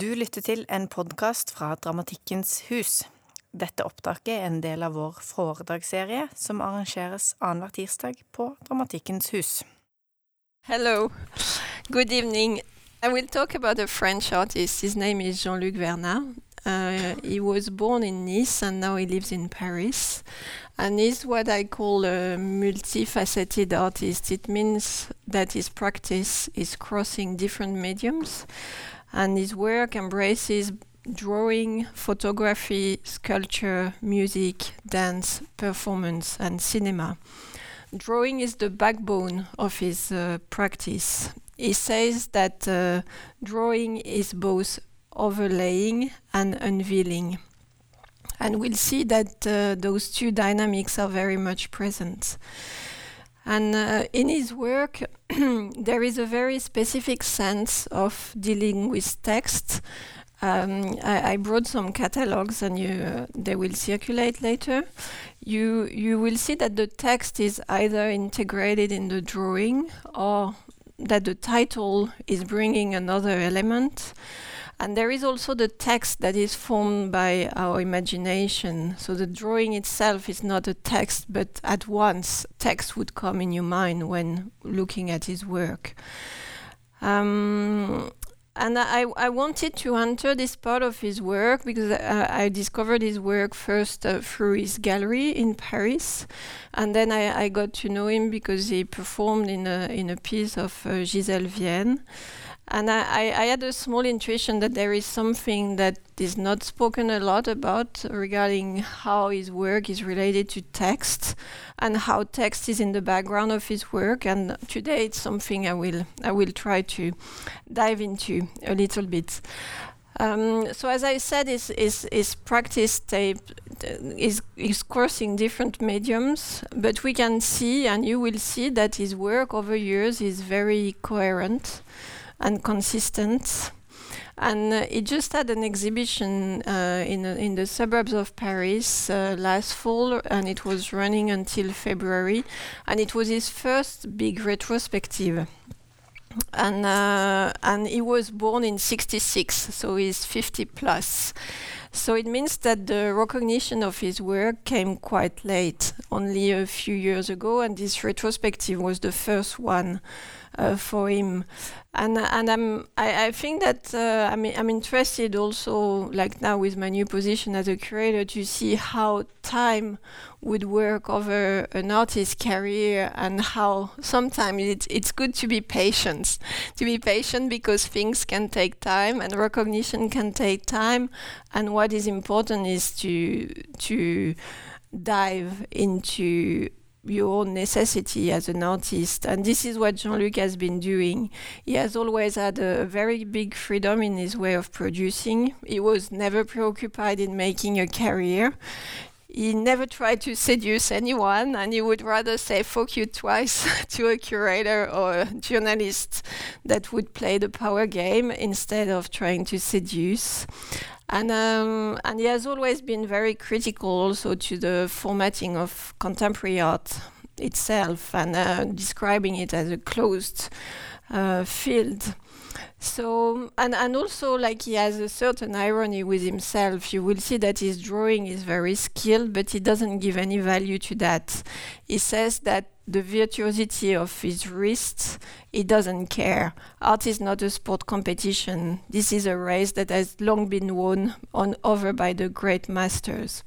Du lytter til en podkast fra Dramatikkens hus. Dette opptaket er en del av vår foredragsserie som arrangeres annenhver tirsdag på Dramatikkens hus. Hello, good evening. I will talk about a French artist. His name is Jean-Luc Vernat. Uh, he was born in Nice and now he lives in Paris. And he's what I call a multifaceted artist. It means that his practice is crossing different mediums and his work embraces drawing, photography, sculpture, music, dance, performance, and cinema. Drawing is the backbone of his uh, practice. He says that uh, drawing is both overlaying and unveiling. And we'll see that uh, those two dynamics are very much present. And uh, in his work, there is a very specific sense of dealing with text. Um, I, I, brought some catalogs, and you, uh, they will circulate later. You you will see that the text is either integrated in the drawing, or that the title is bringing another element. And there is also the text that is formed by our imagination. So the drawing itself is not a text, but at once text would come in your mind when looking at his work. Um, and I, I wanted to enter this part of his work because uh, I discovered his work first uh, through his gallery in Paris, and then I, I got to know him because he performed in a in a piece of uh, Gisèle Vienne. And I, I, had a small intuition that there is something that is not spoken a lot about regarding how his work is related to text and how text is in the background of his work. And today it's something I will I will try to dive into a little bit. Um, so as I said, his, his, his practice tape is, is crossing different mediums, but we can see, and you will see, that his work over years is very coherent and consistent. And uh, it just had an exhibition uh, in uh, in the suburbs of Paris uh, last fall, and it was running until February. And it was his first big retrospective. And uh, and he was born in '66, so he's 50 plus. So it means that the recognition of his work came quite late, only a few years ago, and this retrospective was the first one for him. And and I'm I, I think that uh, I'm I'm interested also like now with my new position as a curator to see how time would work over an artist's career and how sometimes it's it's good to be patient to be patient because things can take time and recognition can take time and what is important is to to dive into your necessity as an artist. And this is what Jean Luc has been doing. He has always had a very big freedom in his way of producing. He was never preoccupied in making a career. He never tried to seduce anyone, and he would rather say fuck you twice to a curator or a journalist that would play the power game instead of trying to seduce. And um, and he has always been very critical also to the formatting of contemporary art itself and uh, describing it as a closed uh, field. So and and also like he has a certain irony with himself. You will see that his drawing is very skilled, but he doesn't give any value to that. He says that the virtuosity of his wrists, he doesn't care. Art is not a sport competition. This is a race that has long been won on over by the great masters.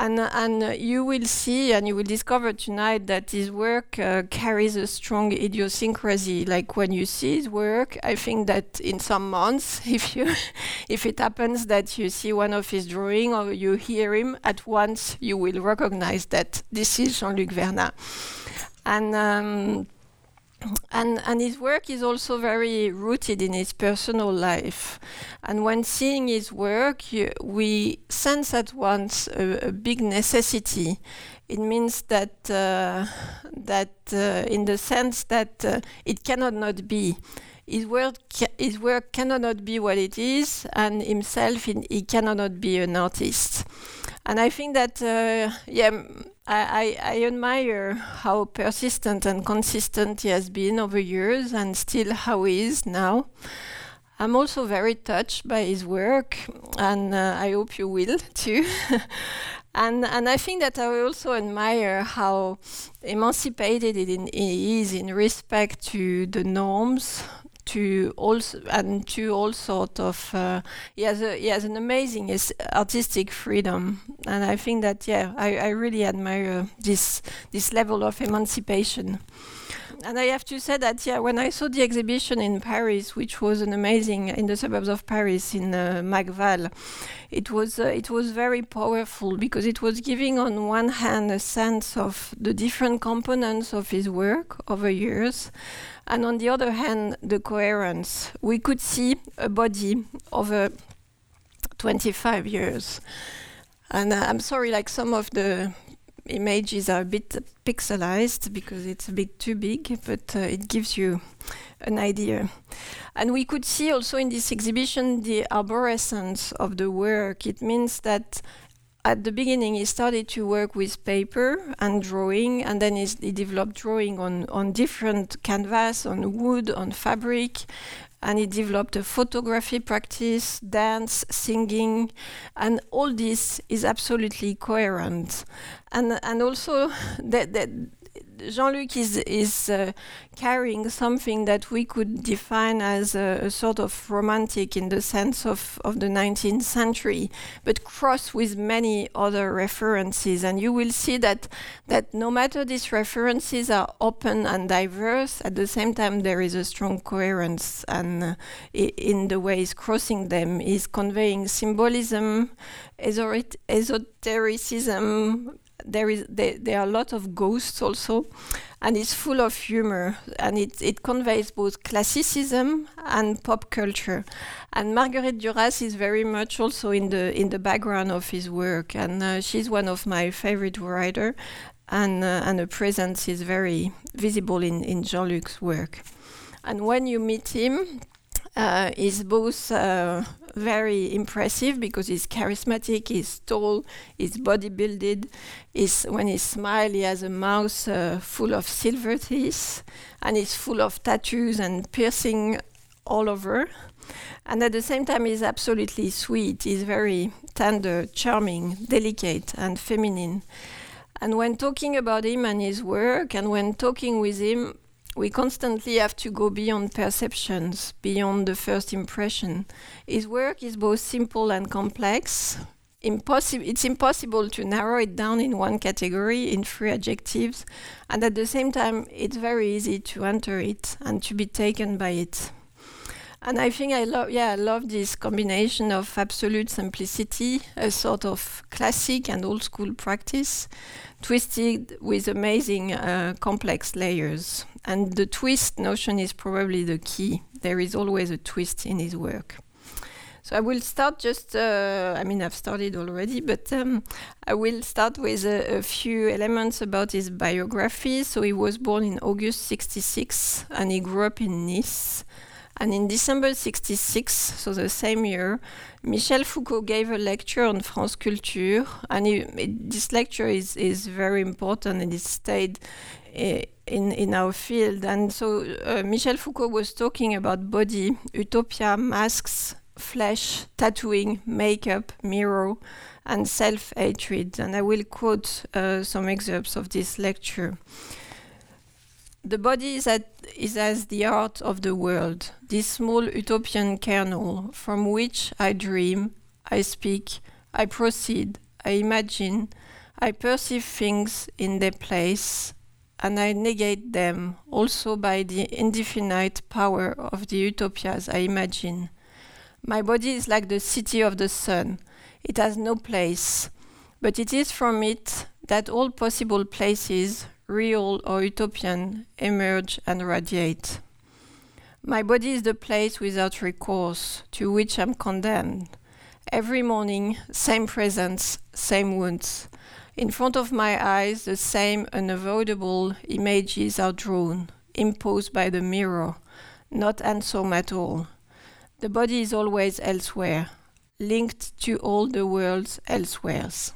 And, and you will see and you will discover tonight that his work uh, carries a strong idiosyncrasy. Like when you see his work, I think that in some months, if you, if it happens that you see one of his drawing or you hear him, at once you will recognize that this is Jean-Luc Verna. And um, and and his work is also very rooted in his personal life. And when seeing his work you, we sense at once a, a, big necessity. It means that uh, that uh, in the sense that uh, it cannot not be. His work his work cannot not be what it is and himself he cannot not be an artist and I think that uh, yeah, I, I, I admire how persistent and consistent he has been over years, and still how he is now. I'm also very touched by his work, and uh, I hope you will too. and and I think that I also admire how emancipated he is in respect to the norms to also and to all sort of uh, he has a he has an amazing artistic freedom. And I think that yeah I, I really admire this this level of emancipation and I have to say that yeah when I saw the exhibition in Paris which was an amazing in the suburbs of Paris in uh, MAC VAL it was uh, it was very powerful because it was giving on one hand a sense of the different components of his work over years and on the other hand, the coherence. We could see a body over 25 years. And uh, I'm sorry, like some of the images are a bit pixelized because it's a bit too big, but uh, it gives you an idea. And we could see also in this exhibition the arborescence of the work. It means that at the beginning he started to work with paper and drawing and then he developed drawing on, on different canvas on wood on fabric and he developed a photography practice dance singing and all this is absolutely coherent. And and also that, that Jean-Luc is is uh, carrying something that we could define as a, a, sort of romantic in the sense of, of the 19th century, but cross with many other references. And you will see that that no matter these references are open and diverse, at the same time there is a strong coherence and uh, in the ways crossing them is conveying symbolism, esotericism, there is there, there are a lot of ghosts also and it's full of humor and it, it conveys both classicism and pop culture. And marguerite duras is very much also in the in the background of his work and uh, she's one of my favorite writer and uh, and her presence is very visible in in jean-luc's work. And when you meet him uh, is both uh, very impressive because he's charismatic, he's tall, he's bodybuilded. He's, when he smiles, he has a mouth uh, full of silver teeth, and he's full of tattoos and piercing all over. And at the same time, he's absolutely sweet. He's very tender, charming, delicate, and feminine. And when talking about him and his work, and when talking with him, we constantly have to go beyond perceptions, beyond the first impression. His work is both simple and complex. Impossi- it's impossible to narrow it down in one category, in three adjectives, and at the same time, it's very easy to enter it and to be taken by it. And I think I love, yeah, I love this combination of absolute simplicity, a sort of classic and old school practice, twisted with amazing uh, complex layers. And the twist notion is probably the key. There is always a twist in his work. So I will start just, uh, I mean, I've started already, but um, I will start with a, a, few elements about his biography. So he was born in August 66 and he grew up in Nice. And in December 66, so the same year, Michel Foucault gave a lecture on France Culture. And he, it, this lecture is, is very important and it stayed uh, in, in our field. And so uh, Michel Foucault was talking about body, utopia, masks, flesh, tattooing, makeup, mirror, and self hatred. And I will quote uh, some excerpts of this lecture. The body is, at, is as the art of the world, this small utopian kernel from which I dream, I speak, I proceed, I imagine, I perceive things in their place, and I negate them also by the indefinite power of the utopias I imagine. My body is like the city of the sun, it has no place, but it is from it that all possible places real or utopian, emerge and radiate. My body is the place without recourse to which I'm condemned. Every morning, same presence, same wounds. In front of my eyes, the same unavoidable images are drawn, imposed by the mirror, not handsome at all. The body is always elsewhere, linked to all the world's elsewheres.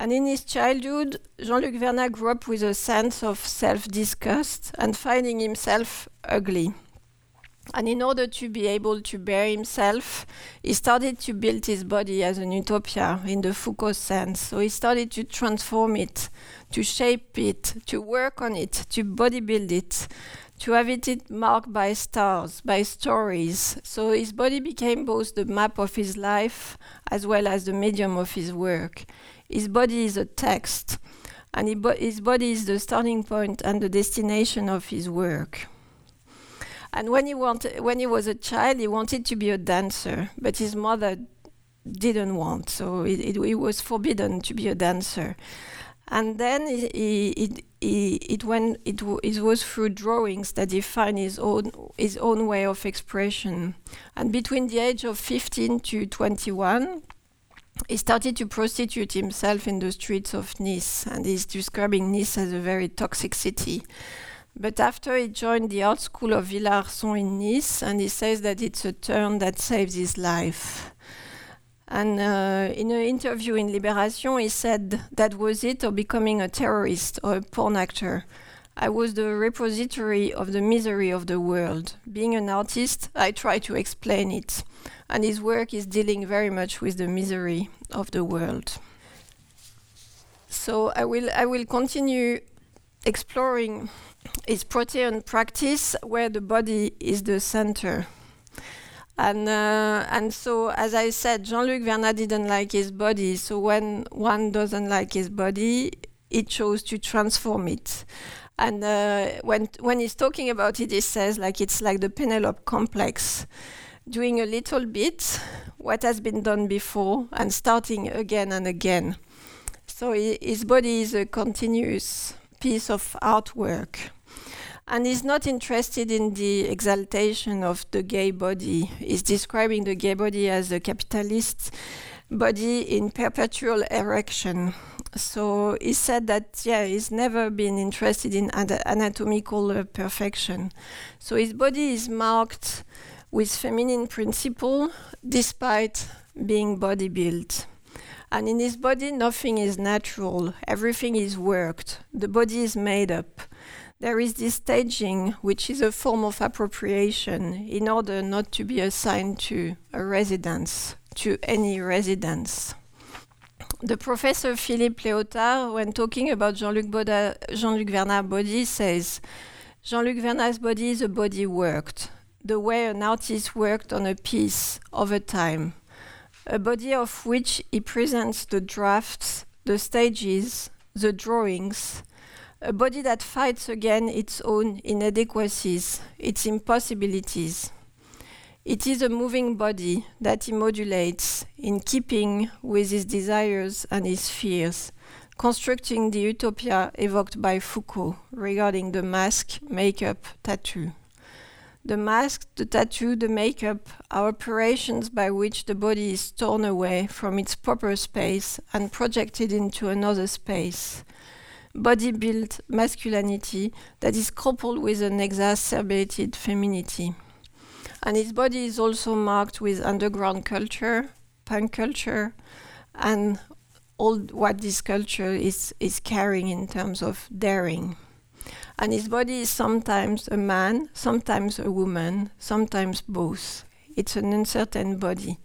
And in his childhood, Jean Luc Verna grew up with a sense of self disgust and finding himself ugly. And in order to be able to bear himself, he started to build his body as an utopia in the Foucault sense. So he started to transform it, to shape it, to work on it, to body build it, to have it marked by stars, by stories. So his body became both the map of his life as well as the medium of his work. His body is a text, and his body is the starting point and the destination of his work. And when he when he was a child, he wanted to be a dancer, but his mother didn't want, so it, it, it was forbidden to be a dancer. And then he, he, he, it went, it, it was through drawings that he found his own his own way of expression. And between the age of 15 to 21, he started to prostitute himself in the streets of Nice, and he's describing Nice as a very toxic city. But after he joined the art school of Villa Arson in Nice, and he says that it's a turn that saves his life. And uh, in an interview in Libération, he said, That was it, or becoming a terrorist or a porn actor. I was the repository of the misery of the world. Being an artist, I try to explain it. And his work is dealing very much with the misery of the world. So I will, I will continue exploring his protean practice where the body is the center. And uh, and so, as I said, Jean-Luc Verna didn't like his body. So when one doesn't like his body, he chose to transform it. And uh, when when he's talking about it, he says like it's like the Penelope complex, doing a little bit what has been done before and starting again and again. So his body is a continuous piece of artwork and he's not interested in the exaltation of the gay body. He's describing the gay body as a capitalist body in perpetual erection. So he said that, yeah, he's never been interested in anatomical uh, perfection. So his body is marked with feminine principle despite being body built. And in his body, nothing is natural, everything is worked, the body is made up there is this staging, which is a form of appropriation in order not to be assigned to a residence, to any residence. The professor Philippe Léotard, when talking about Jean-Luc, Jean-Luc Verna's body, says Jean-Luc Verna's body is a body worked, the way an artist worked on a piece over time, a body of which he presents the drafts, the stages, the drawings, a body that fights against its own inadequacies, its impossibilities. It is a moving body that he modulates in keeping with his desires and his fears, constructing the utopia evoked by Foucault regarding the mask, makeup, tattoo. The mask, the tattoo, the makeup are operations by which the body is torn away from its proper space and projected into another space body built masculinity that is coupled with an exacerbated femininity. And his body is also marked with underground culture, punk culture, and all what this culture is, is carrying in terms of daring. And his body is sometimes a man, sometimes a woman, sometimes both. It's an uncertain body.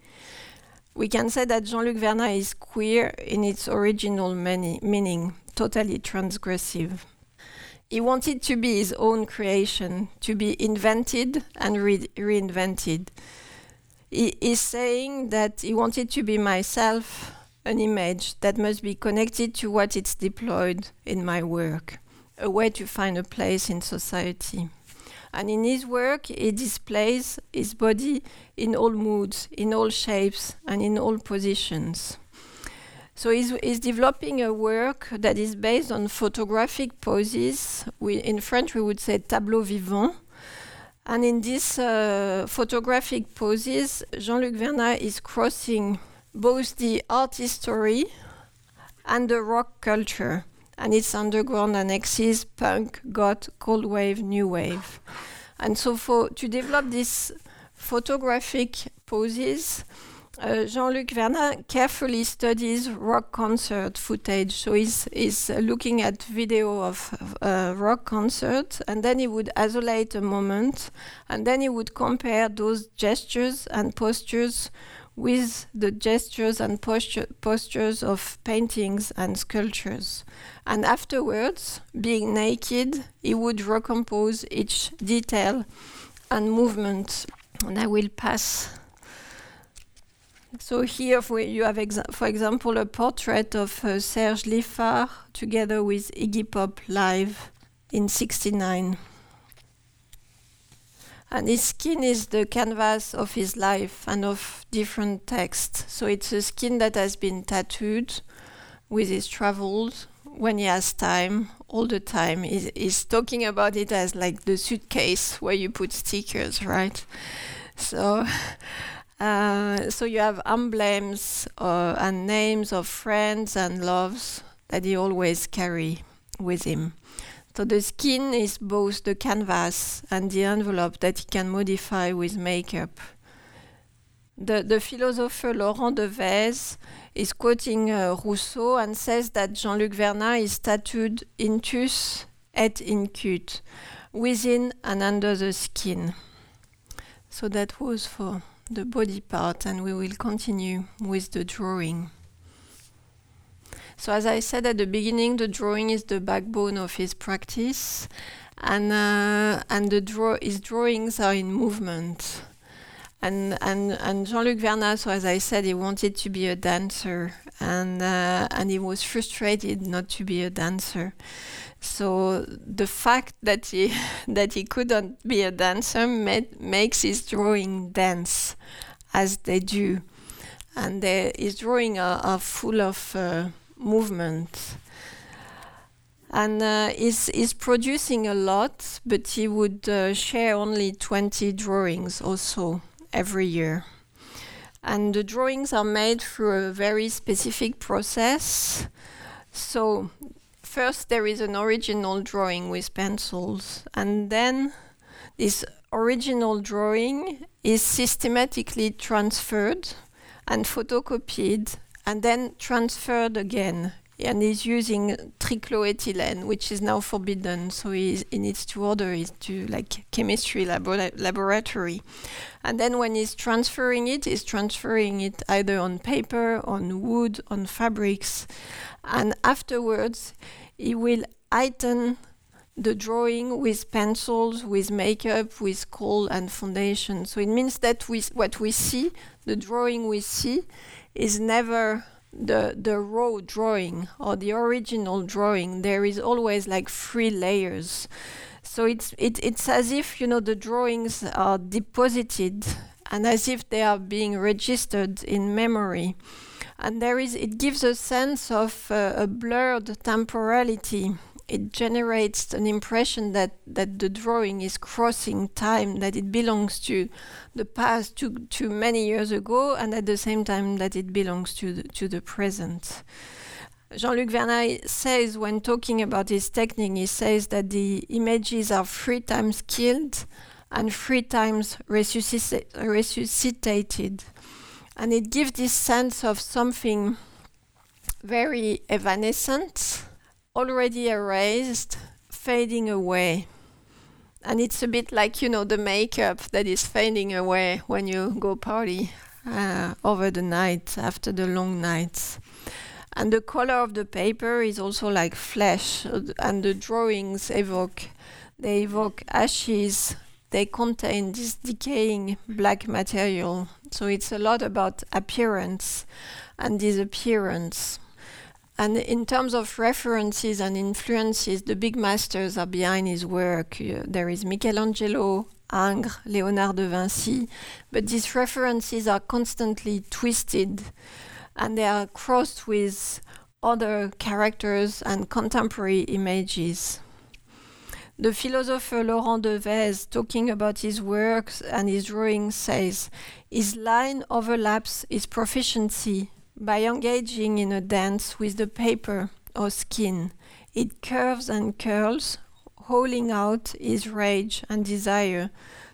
We can say that Jean Luc Verna is queer in its original many, meaning, totally transgressive. He wanted to be his own creation, to be invented and re- reinvented. He is saying that he wanted to be myself, an image that must be connected to what it's deployed in my work, a way to find a place in society. And in his work, he displays his body in all moods, in all shapes, and in all positions. So he's, he's developing a work that is based on photographic poses. We, in French, we would say tableau vivant. And in these uh, photographic poses, Jean-Luc Verna is crossing both the art history and the rock culture and its underground annexes punk, goth, cold wave, new wave. And so for to develop these photographic poses, uh, Jean-Luc Verna carefully studies rock concert footage. So he's, he's uh, looking at video of uh, rock concert, and then he would isolate a moment, and then he would compare those gestures and postures with the gestures and posture, postures of paintings and sculptures. And afterwards, being naked, he would recompose each detail and movement. And I will pass so here you have, exa for example, a portrait of uh, Serge Lifar together with Iggy Pop live in '69. And his skin is the canvas of his life and of different texts. So it's a skin that has been tattooed with his travels when he has time, all the time. He's, he's talking about it as like the suitcase where you put stickers, right? So. Uh, so you have emblems uh, and names of friends and loves that he always carry with him. So the skin is both the canvas and the envelope that he can modify with makeup. The, the philosopher Laurent Devèze is quoting uh, Rousseau and says that Jean-Luc Verna is tattooed intus et in cute, within and under the skin. So that was for the body part and we will continue with the drawing. So as I said at the beginning, the drawing is the backbone of his practice and uh, and the draw his drawings are in movement. And and and Jean-Luc Verna, so as I said, he wanted to be a dancer and uh, and he was frustrated not to be a dancer. So the fact that he that he couldn't be a dancer makes his drawing dance, as they do, and his drawing are, are full of uh, movement. And uh, he's, he's producing a lot, but he would uh, share only 20 drawings or so every year. And the drawings are made through a very specific process. So first there is an original drawing with pencils, and then this original drawing is systematically transferred and photocopied and then transferred again and he's using trichloroethylene, which is now forbidden. So he needs to order it to like chemistry labo- laboratory. And then when he's transferring it, he's transferring it either on paper, on wood, on fabrics. And afterwards, he will heighten the drawing with pencils, with makeup, with coal and foundation. So it means that with what we see, the drawing we see, is never the the raw drawing or the original drawing. There is always like three layers. So it's it, it's as if you know the drawings are deposited and as if they are being registered in memory and there is it gives a sense of uh, a blurred temporality it generates an impression that that the drawing is crossing time that it belongs to the past to to many years ago and at the same time that it belongs to the, to the present. Jean-Luc Verna says when talking about his technique he says that the images are three times killed and three times resuscitated. And it gives this sense of something very evanescent, already erased, fading away. And it's a bit like, you know, the makeup that is fading away when you go party uh, over the night, after the long nights. And the color of the paper is also like flesh, and the drawings evoke, they evoke ashes, they contain this decaying black material. So it's a lot about appearance and disappearance. And in terms of references and influences, the big masters are behind his work. Uh, there is Michelangelo, Ingres, Leonardo da Vinci, but these references are constantly twisted and they are crossed with other characters and contemporary images. The philosopher Laurent Devèze, talking about his works and his drawings, says his line overlaps his proficiency by engaging in a dance with the paper or skin. It curves and curls, holding out his rage and desire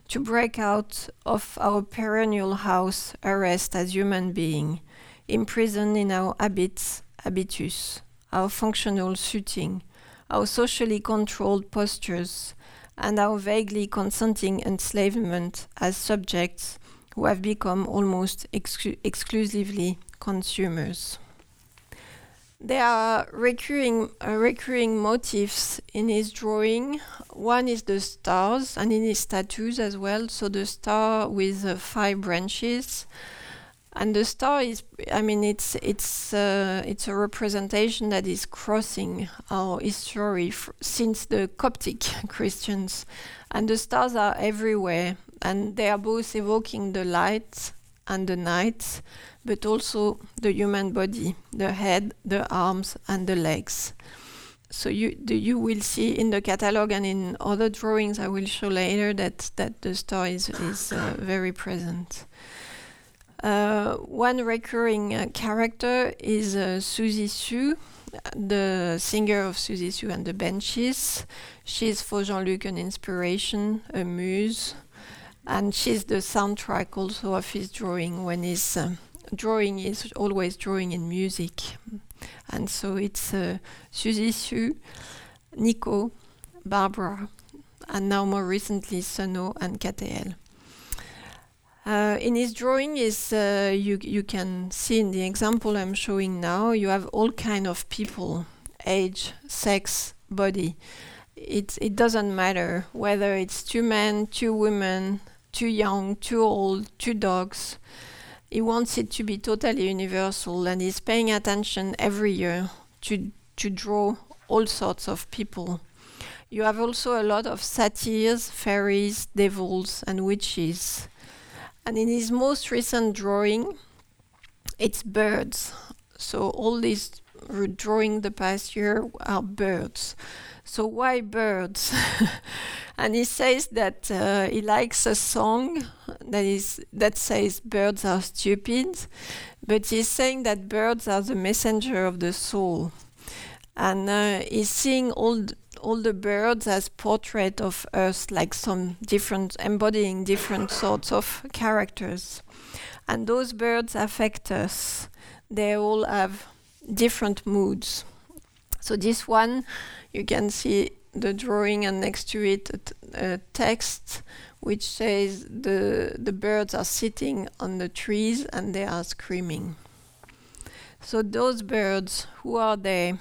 to break out of our perennial house arrest as human being, imprisoned in our habits, habitus, our functional suiting, our socially controlled postures, and our vaguely consenting enslavement as subjects who have become almost exclu- exclusively consumers. There are recurring uh, recurring motifs in his drawing. One is the stars, and in his statues as well. So the star with uh, five branches, and the star is. I mean, it's it's uh, it's a representation that is crossing our history since the Coptic Christians, and the stars are everywhere, and they are both evoking the light and the night but also the human body, the head, the arms, and the legs. So you the, you will see in the catalog and in other drawings I will show later that that the star is is uh, very present. Uh, one recurring uh, character is uh, Siouxsie Sioux, the singer of Siouxsie Sioux and the Banshees. She's for Jean-Luc an inspiration, a muse, and she's the soundtrack also of his drawing when he's um, drawing is always drawing in music. And so it's uh, Siouxsie Sioux, Nico, Barbara, and now more recently Sano and KTL. Uh, in his drawing is uh, you you can see in the example I'm showing now you have all kind of people, age, sex, body. It it doesn't matter whether it's two men, two women, too young, too old, two dogs he wants it to be totally universal and he's paying attention every year to to draw all sorts of people. You have also a lot of satyrs, fairies, devils, and witches. And in his most recent drawing, it's birds. So all these drawing the past year are birds. So why birds? and he says that uh, he likes a song that is that says birds are stupid, but he's saying that birds are the messenger of the soul, and uh, he's seeing all all the birds as portrait of us, like some different embodying different sorts of characters, and those birds affect us. They all have different moods. So this one you can see the drawing and next to it a, text which says the the birds are sitting on the trees and they are screaming. So those birds, who are they?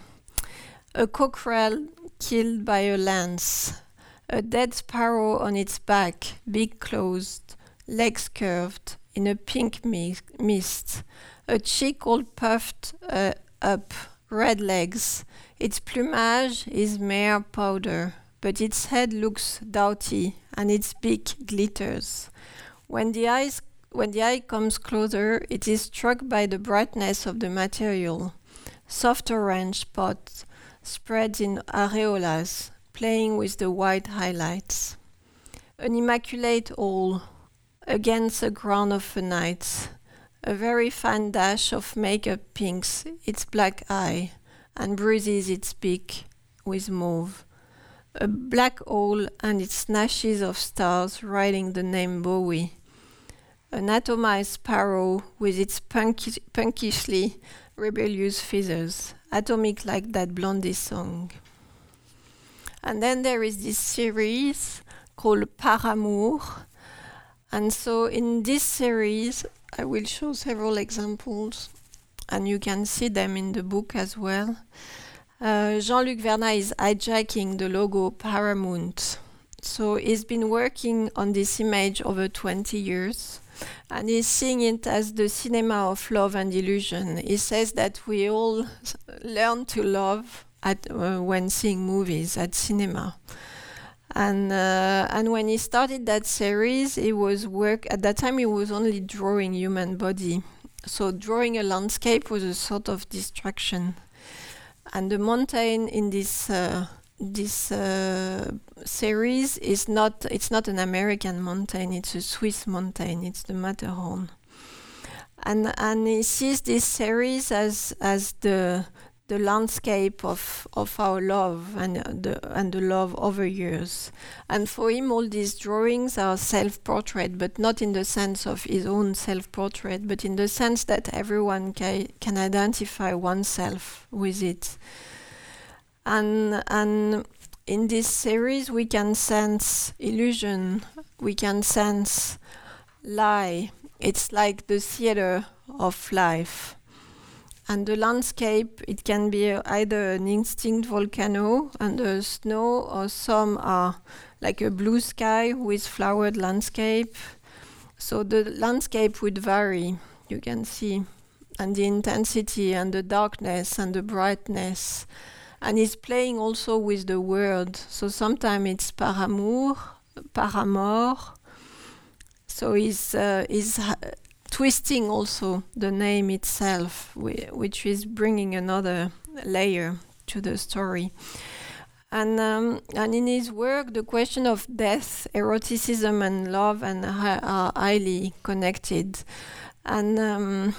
A cockerel killed by a lance, a dead sparrow on its back, beak closed, legs curved, in a pink mi- mist, a chick all puffed uh, up, red legs, its plumage is mere powder, but its head looks doughty and its beak glitters. When the, eyes, when the eye comes closer, it is struck by the brightness of the material. Soft orange spots spread in areolas, playing with the white highlights. An immaculate all against a ground of a night. A very fine dash of makeup pinks its black eye and bruises its beak with mauve. A black hole and its snatches of stars writing the name Bowie. An atomized sparrow with its punky, punkishly rebellious feathers, atomic like that Blondie song. And then there is this series called Par Amour. And so in this series, I will show several examples and you can see them in the book as well. Uh, Jean-Luc Verna is hijacking the logo Paramount. So he's been working on this image over 20 years and he's seeing it as the cinema of love and illusion. He says that we all learn to love at, uh, when seeing movies at cinema. And uh, and when he started that series, he was work at that time. He was only drawing human body, so drawing a landscape was a sort of distraction. And the mountain in this uh, this uh, series is not it's not an American mountain, it's a Swiss mountain, it's the Matterhorn. And and he sees this series as as the the landscape of, of our love and uh, the and the love over years. And for him, all these drawings are self-portrait, but not in the sense of his own self-portrait, but in the sense that everyone ca- can identify oneself with it. And and in this series, we can sense illusion, we can sense lie. It's like the theater of life and the landscape, it can be either an extinct volcano under snow, or some are like a blue sky with flowered landscape. So the landscape would vary, you can see, and the intensity and the darkness and the brightness. And it's playing also with the word. So sometimes it's par amour, par amor. So he's, uh, twisting also the name itself, which is bringing another layer to the story. And um, and in his work, the question of death, eroticism, and love, and are highly connected. And um,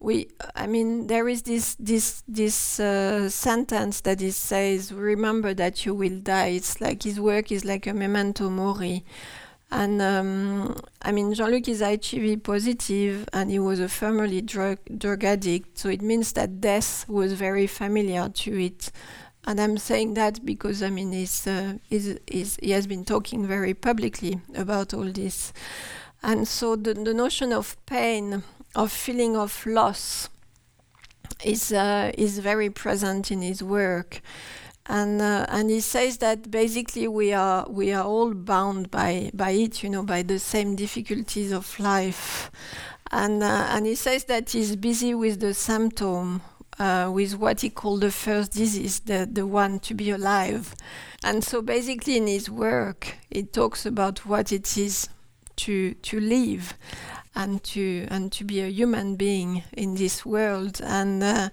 we, I mean, there is this this this uh, sentence that he says, "Remember that you will die." It's like his work is like a memento mori, and um, I mean, Jean-Luc is HIV positive and he was a formerly drug, drug addict. So it means that death was very familiar to it. And I'm saying that because I mean, he's, uh, he's, he's, he has been talking very publicly about all this. And so the, the notion of pain, of feeling of loss, is, uh, is very present in his work and uh, and he says that basically we are we are all bound by by it, you know, by the same difficulties of life, and uh, and he says that he's busy with the symptom, uh, with what he called the first disease, the the one to be alive, and so basically in his work he talks about what it is to to live, and to and to be a human being in this world. And uh,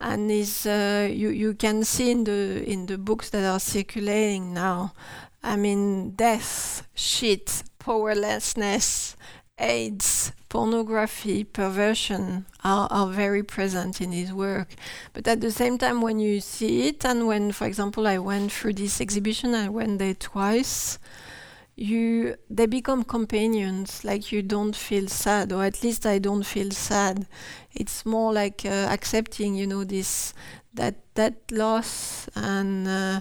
and is uh, you you can see in the in the books that are circulating now. I mean, death, shit, powerlessness, AIDS, pornography, perversion are, are very present in his work. But at the same time, when you see it, and when, for example, I went through this exhibition, I went there twice you they become companions like you don't feel sad or at least i don't feel sad. It's more like uh, accepting you know this that that loss and uh,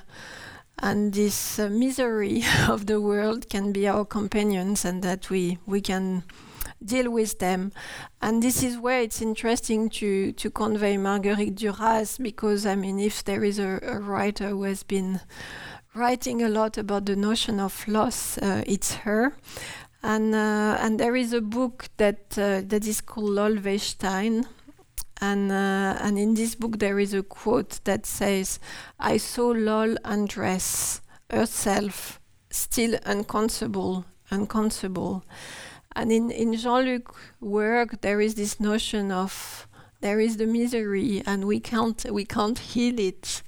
and this uh, misery of the world can be our companions and that we we can deal with them. And this is where it's interesting to to convey marguerite duras because i mean if there is a, a writer who has been writing a lot about the notion of loss. Uh, it's her. And, uh, and there is a book that, uh, that is called Lol V. Stein. And, uh, and in this book, there is a quote that says, I saw Lol undress herself, still unconscious, unconscious. And in, in Jean Luc's work, there is this notion of there is the misery, and we can't, we can't heal it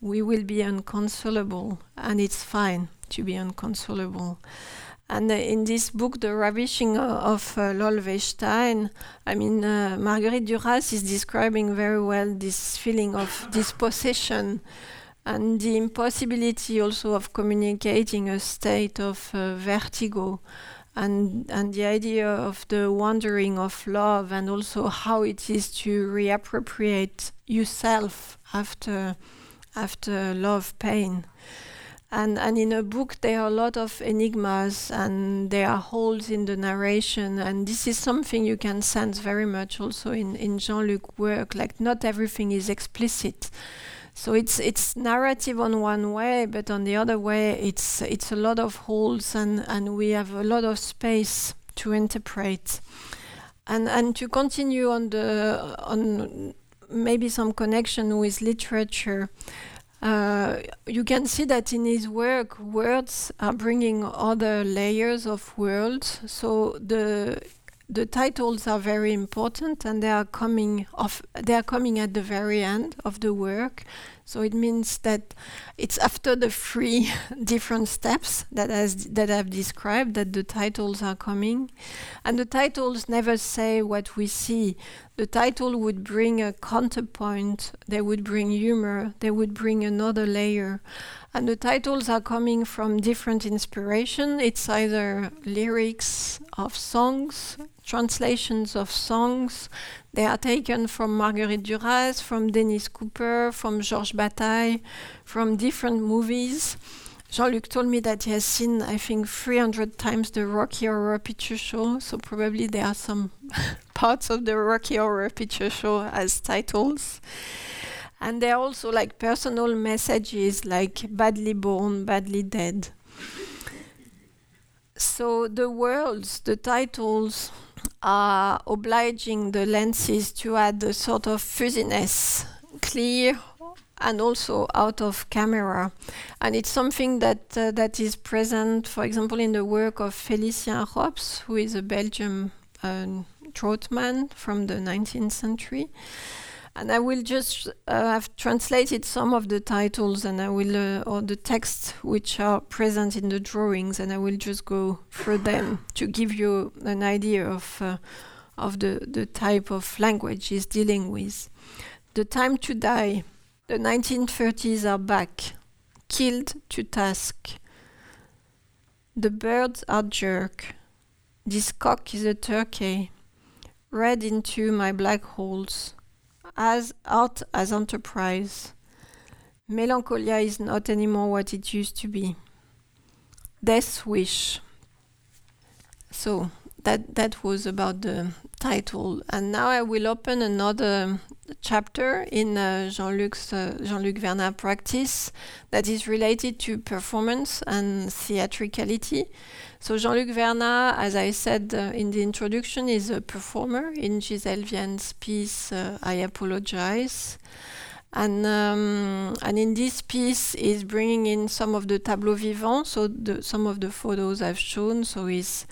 we will be unconsolable, and it's fine to be unconsolable. And uh, in this book, The Ravishing of uh, Lol V. Stein, I mean, uh, Marguerite Duras is describing very well this feeling of dispossession and the impossibility also of communicating a state of uh, vertigo and and the idea of the wandering of love and also how it is to reappropriate yourself after after love pain. And, and in a book, there are a lot of enigmas and there are holes in the narration. And this is something you can sense very much also in, in Jean Luc's work. Like, not everything is explicit. So it's it's narrative on one way, but on the other way, it's it's a lot of holes, and, and we have a lot of space to interpret, and and to continue on the on maybe some connection with literature. Uh, you can see that in his work, words are bringing other layers of worlds. So the the titles are very important and they are coming off they are coming at the very end of the work. So it means that it's after the three different steps that has that I've described that the titles are coming. And the titles never say what we see. The title would bring a counterpoint they would bring humor they would bring another layer. And the titles are coming from different inspiration. It's either lyrics of songs, translations of songs. They are taken from Marguerite Duras, from Dennis Cooper, from Georges Bataille, from different movies. Jean-Luc told me that he has seen, I think, 300 times the Rocky Horror Picture Show, so probably there are some parts of the Rocky Horror Picture Show as titles and there are also like personal messages like badly born badly dead so the worlds the titles are obliging the lenses to add a sort of fuzziness clear and also out of camera. And it's something that uh, that is present for example in the work of Félicien Rops who is a Belgian uh, draughtsman from the 19th century and I will just uh, have translated some of the titles and I will uh, or the texts which are present in the drawings and I will just go through them to give you an idea of uh, of the, the type of language he's dealing with. The time to die. The 1930s are back. Killed to task. The birds are jerk. This cock is a turkey. Read into my black holes as art as enterprise. Melancholia is not anymore what it used to be. Death wish. So that that was about the title, and now I will open another chapter in uh, Jean-Luc's uh, Jean-Luc Verna practice that is related to performance and theatricality. So Jean-Luc Verna, as I said uh, in the introduction, is a performer in Gisèle Vienne's piece uh, I Apologize. And um, and in this piece is bringing in some of the tableaux vivants, so the, some of the photos I've shown. So he's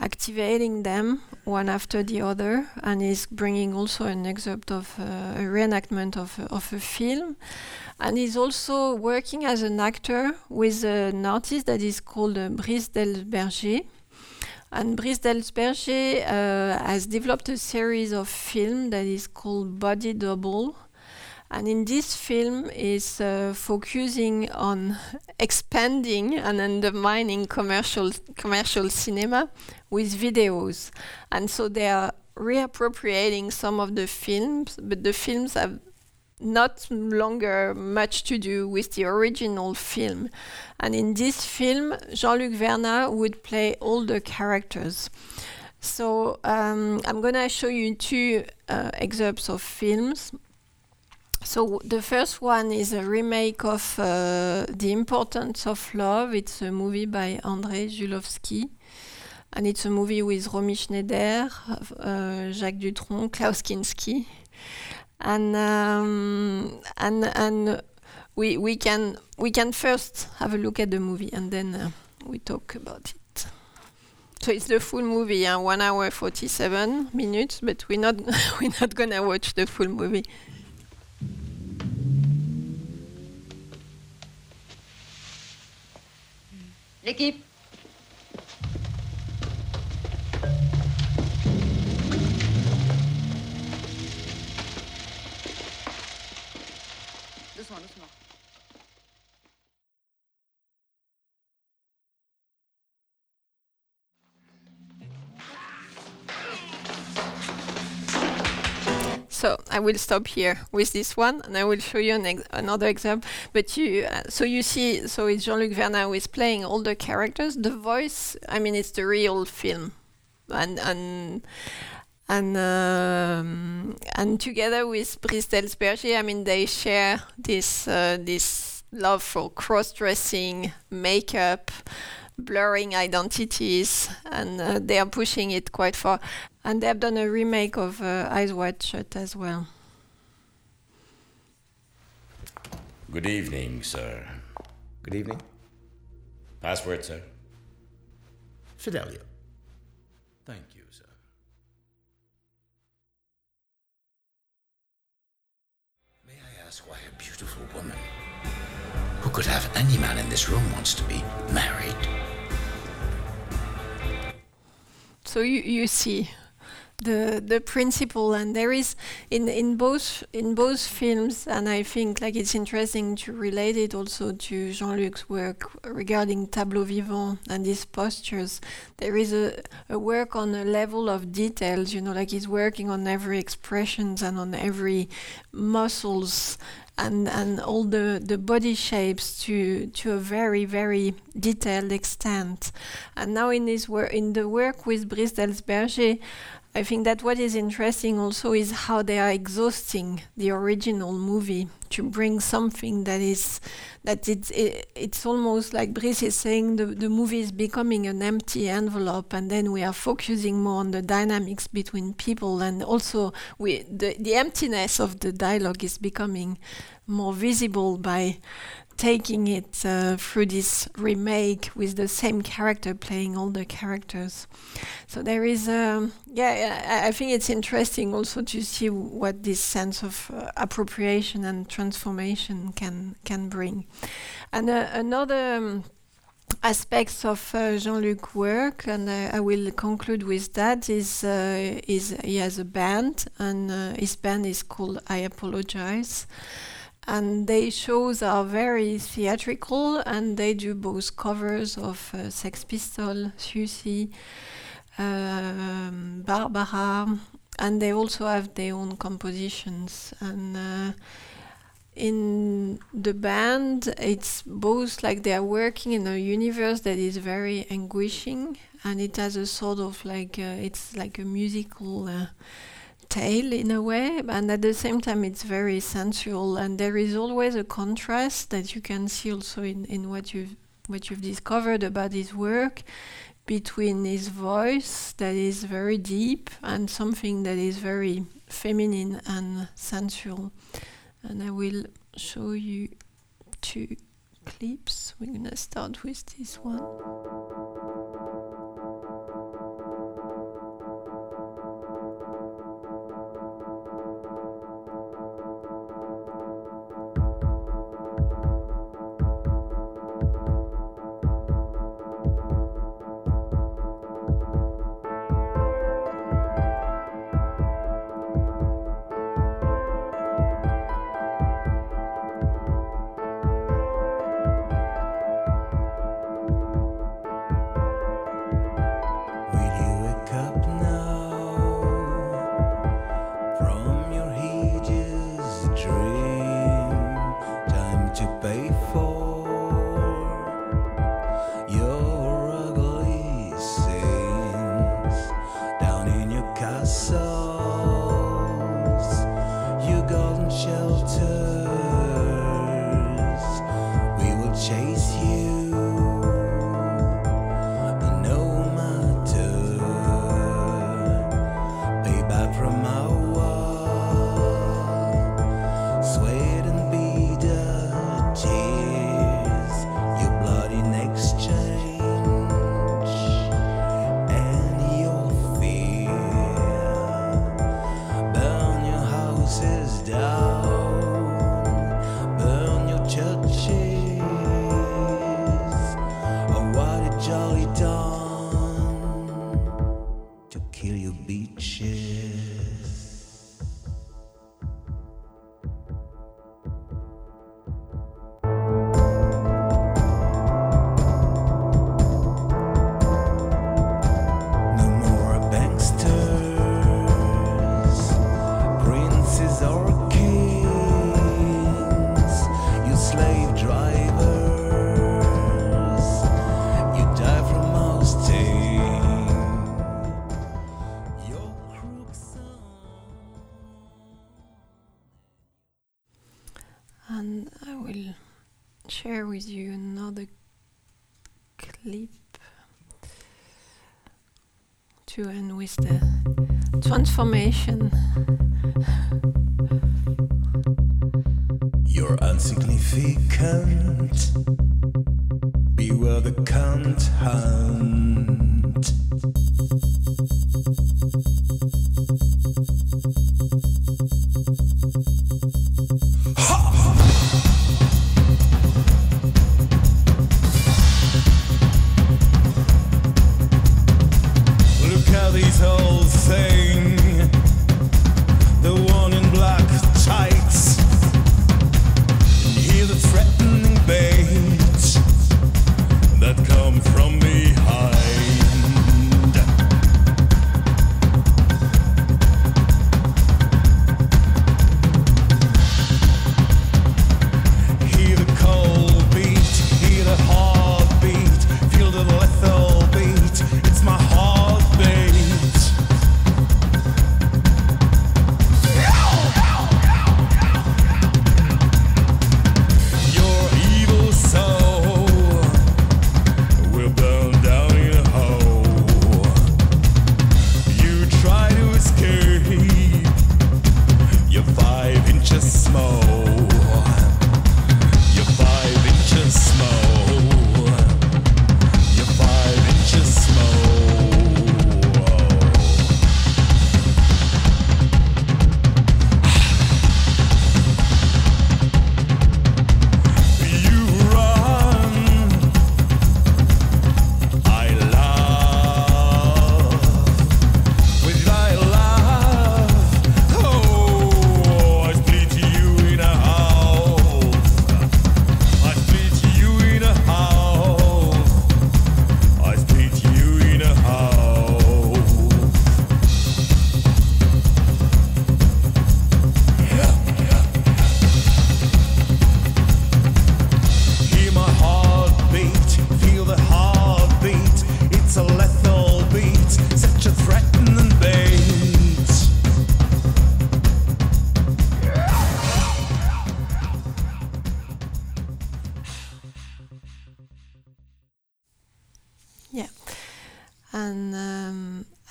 activating them one after the other, and is bringing also an excerpt of uh, a reenactment of of a film. And he's also working as an actor with an artist that is called uh, Brice Dellsperger. And Brice Dellsperger uh, has developed a series of film that is called Body Double. And in this film is uh, focusing on expanding and undermining commercial commercial cinema with videos. And so they are reappropriating some of the films, but the films have not longer much to do with the original film. And in this film, Jean Luc Verna would play all the characters. So um, I'm going to show you two uh, excerpts of films. So the first one is a remake of uh, The Importance of Love. It's a movie by Andrei Zulawski. And it's a movie with Romy Schneider, uh, Jacques Dutronc, Klaus Kinski and um, and and we we can we can first have a look at the movie and then uh, we talk about it. So it's the full movie, uh, one hour forty seven minutes, but we're not we're not gonna watch the full movie. L'équipe will stop here with this one, and I will show you an ex another example. But you, uh, so you see, so it's Jean-Luc Verna who is playing all the characters. The voice, I mean, it's the real film, and and and um, and together with Brice Dellsperger, I mean, they share this uh, this love for cross-dressing, makeup, blurring identities, and uh, they are pushing it quite far. And they've done a remake of uh, Eyes Wide Shut as well. Good evening, sir. Good evening. Password, sir. Fidelio. Thank you, sir. May I ask why a beautiful woman who could have any man in this room wants to be married? So you, you see the the principle. And there is in in both in both films and I think like it's interesting to relate it also to Jean-Luc's work regarding tableau vivant and his postures there is a, a work on a level of details you know like he's working on every expressions and on every muscles and and all the the body shapes to to a very very detailed extent. And now in this work in the work with Brice Dellsperger I think that what is interesting also is how they are exhausting the original movie to bring something that is that it's it, it's almost like Brice is saying the, the movie is becoming an empty envelope and then we are focusing more on the dynamics between people and also we the, the emptiness of the dialogue is becoming more visible by taking it uh, through this remake with the same character playing all the characters. So there is, um, yeah, I, I, think it's interesting also to see what this sense of uh, appropriation and transformation can can bring. And uh, another. Um, aspects of uh, Jean-Luc work, and uh, I will conclude with that. Is uh, is he has a band, and uh, his band is called I Apologize, and their shows are very theatrical and they do both covers of uh, Sex Pistols, Siouxsie, um, Barbara, and they also have their own compositions. And uh, in the band, it's both like they are working in a universe that is very anguishing, and it has a sort of like uh, it's like a musical uh, tale in a way, and at the same time it's very sensual. And there is always a contrast that you can see also in, in what you've what you've discovered about his work between his voice that is very deep and something that is very feminine and sensual. And I will show you two clips. We're gonna start with this one. With the transformation. You're insignificant. Beware the count hunt.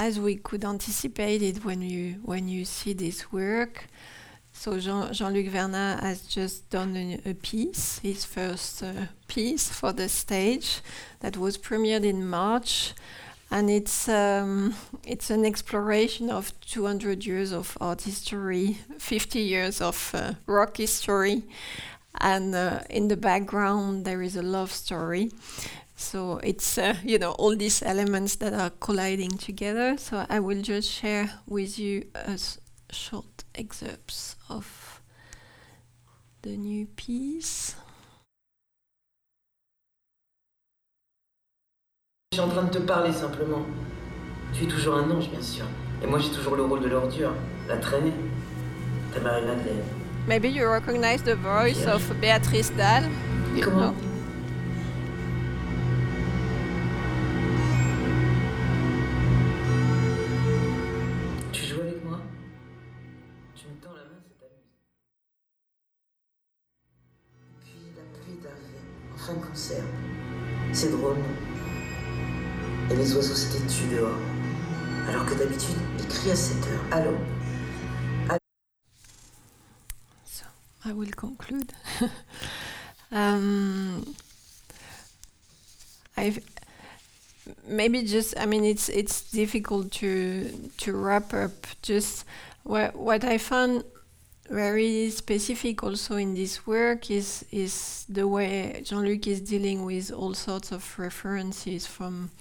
As we could anticipate it when you when you see this work. So Jean, Jean-Luc Verna has just done a, a piece, his first uh, piece for the stage, that was premiered in March, and it's um, it's an exploration of 200 years of art history, 50 years of uh, rock history, and uh, in the background there is a love story. So it's uh, you know all these elements that are colliding together. So I will just share with you a short excerpts of the new piece. Je suis en train de te parler simplement. Tu es toujours un ange, bien sûr. Et moi, j'ai toujours le rôle de l'ordure, la traînée. Ta Marie-Madeleine. Maybe you recognize the voice of Beatrice Dalle. Comment Tu de concert. C'est drôle, non Et les oiseaux s'étaient tus dehors. Alors que d'habitude, ils crient à 7 heures. Allô So I will conclude. um, I maybe just I mean it's it's difficult to to wrap up. Just what what I found very specific also in this work is is the way Jean-Luc is dealing with all sorts of references from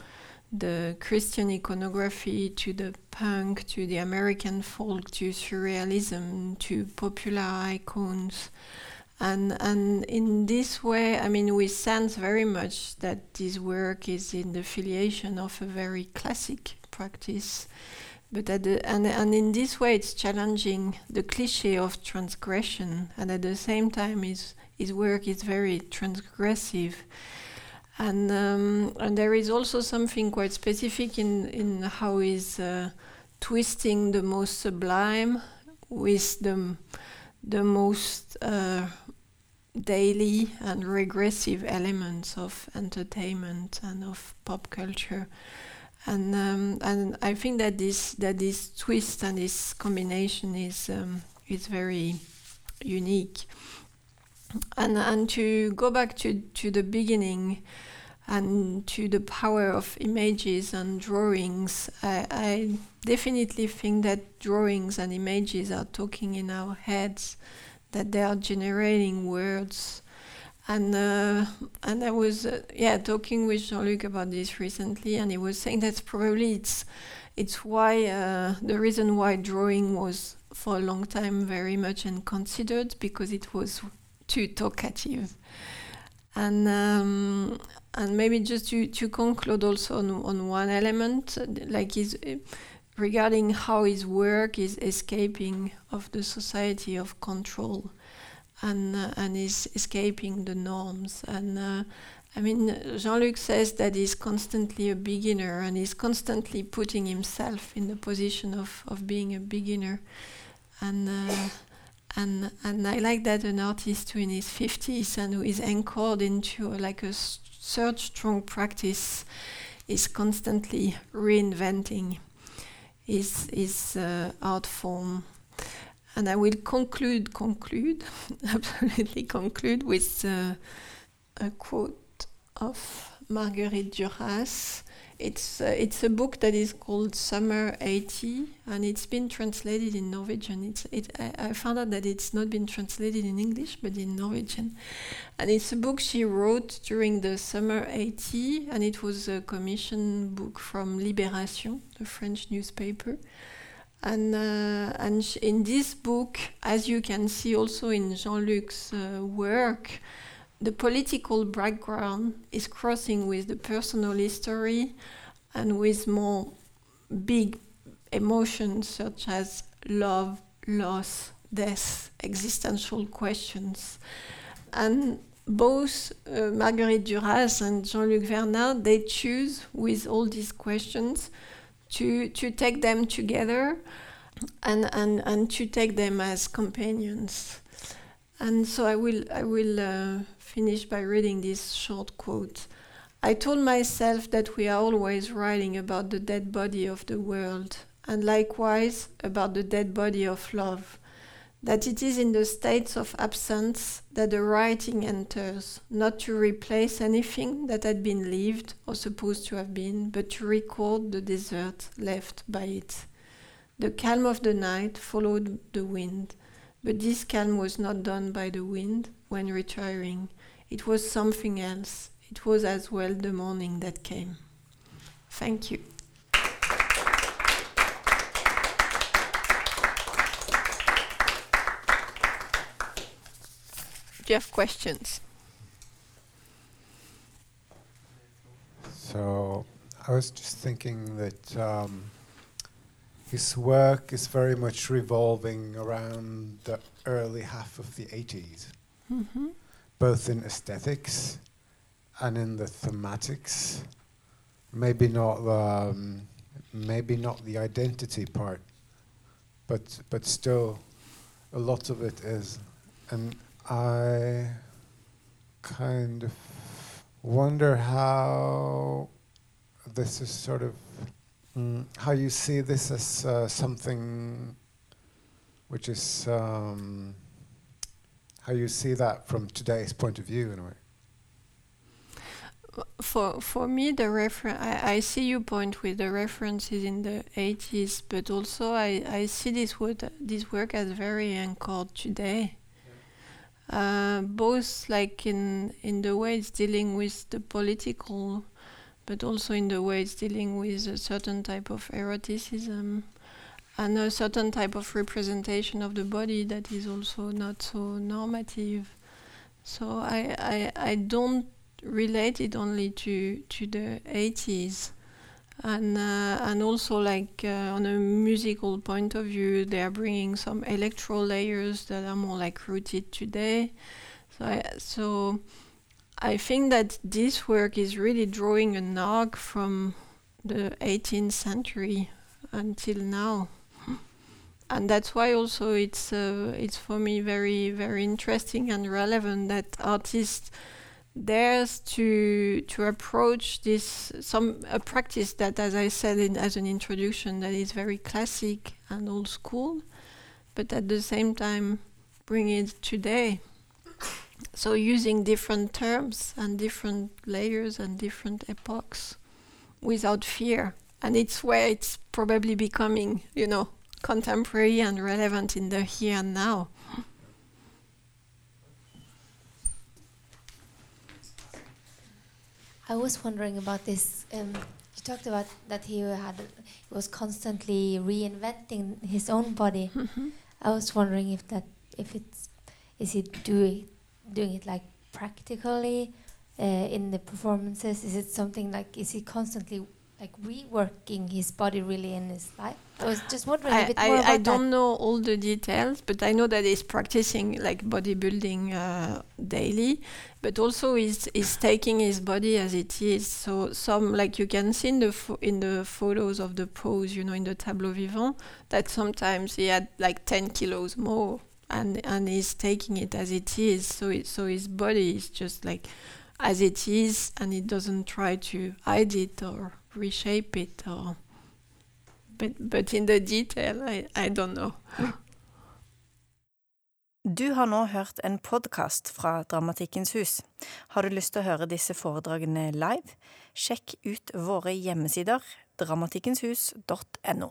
the Christian iconography to the punk to the American folk to surrealism to popular icons. And and in this way I mean we sense very much that this work is in the filiation of a very classic practice but at the, and and in this way it's challenging the cliche of transgression. And at the same time his his work is very transgressive. And um, and there is also something quite specific in in how he's uh, twisting the most sublime with the the most uh, daily and regressive elements of entertainment and of pop culture and um, and I think that this that this twist and this combination is um, is very unique. And and to go back to to the beginning and to the power of images and drawings I, I definitely think that drawings and images are talking in our heads that they are generating words and uh, and I was uh, yeah talking with Jean-Luc about this recently and he was saying that probably it's it's why uh, the reason why drawing was for a long time very much unconsidered because it was too talkative. And um, and maybe just to, to conclude also on, on one element uh, like his uh, regarding how his work is escaping of the society of control and uh, and is escaping the norms. And uh, I mean Jean-Luc says that he's constantly a beginner and he's constantly putting himself in the position of, of being a beginner. And uh, and and I like that an artist who in his 50s and who is anchored into uh, like a third strong practice is constantly reinventing his his uh, art form and I will conclude conclude absolutely conclude with uh, a quote of Marguerite Duras. It's uh, it's a book that is called Summer 80 and it's been translated in Norwegian. It's it I, I found out that it's not been translated in English but in Norwegian. And it's a book she wrote during the summer 80 and it was a commission book from Libération the French newspaper and uh, and in this book as you can see also in Jean-Luc's uh, work the political background is crossing with the personal history and with more big emotions such as love, loss, death, existential questions. And both uh, Marguerite Duras and Jean-Luc Verna, they choose with all these questions to, to take them together and, and, and to take them as companions. And so I will, I will uh, finish by reading this short quote. I told myself that we are always writing about the dead body of the world, and likewise about the dead body of love. That it is in the states of absence that the writing enters, not to replace anything that had been lived or supposed to have been, but to record the desert left by it. The calm of the night followed the wind, but this calm was not done by the wind when retiring. It was something else. It was as well the morning that came. Thank you. Do you have questions? So I was just thinking that um, his work is very much revolving around the early half of the 80s, hmm both in aesthetics and in the thematics. Maybe not the, um, maybe not the identity part, but but still, a lot of it is, and I kind of wonder how this is sort of mm, how you see this as uh, something which is um, how you see that from today's point of view in a way. For for me, the refer I, I see your point with the references in the 80s, but also I, I see this work this work as very anchored today. Uh, both like in in the way it's dealing with the political, but also in the way it's dealing with a certain type of eroticism and a certain type of representation of the body that is also not so normative. So I I, I don't relate it only to to the 80s and uh, and also like uh, on a musical point of view they are bringing some electro layers that are more like rooted today. So I, so I think that this work is really drawing an arc from the 18th century until now. And that's why also it's uh, it's for me very very interesting and relevant that artists dares to to approach this some a practice that as I said in, as an introduction that is very classic and old school but at the same time bring it today. So using different terms and different layers and different epochs without fear. And it's where it's probably becoming you know contemporary and relevant in the here and now I was wondering about this. Um, you talked about that he had he was constantly reinventing his own body. Mhm. I was wondering if that if it's is he doing doing it like practically uh, in the performances? Is it something like is he constantly like reworking his body really in his life? I was just wondering a I, bit more I, about I don't know all the details, but I know that he's practicing like bodybuilding uh, daily, but also he's, he's taking his body as it is. So some like you can see in the in the photos of the pose, you know, in the tableau vivant, that sometimes he had like ten kilos more, and and he's taking it as it is. So it, so his body is just like as it is, and he doesn't try to hide it or reshape it or. But but in the detail, I, I don't know. Du har nå hørt en podkast fra Dramatikkens hus. Har du lyst til å høre disse foredragene live? Sjekk ut våre hjemmesider dramatikkenshus.no.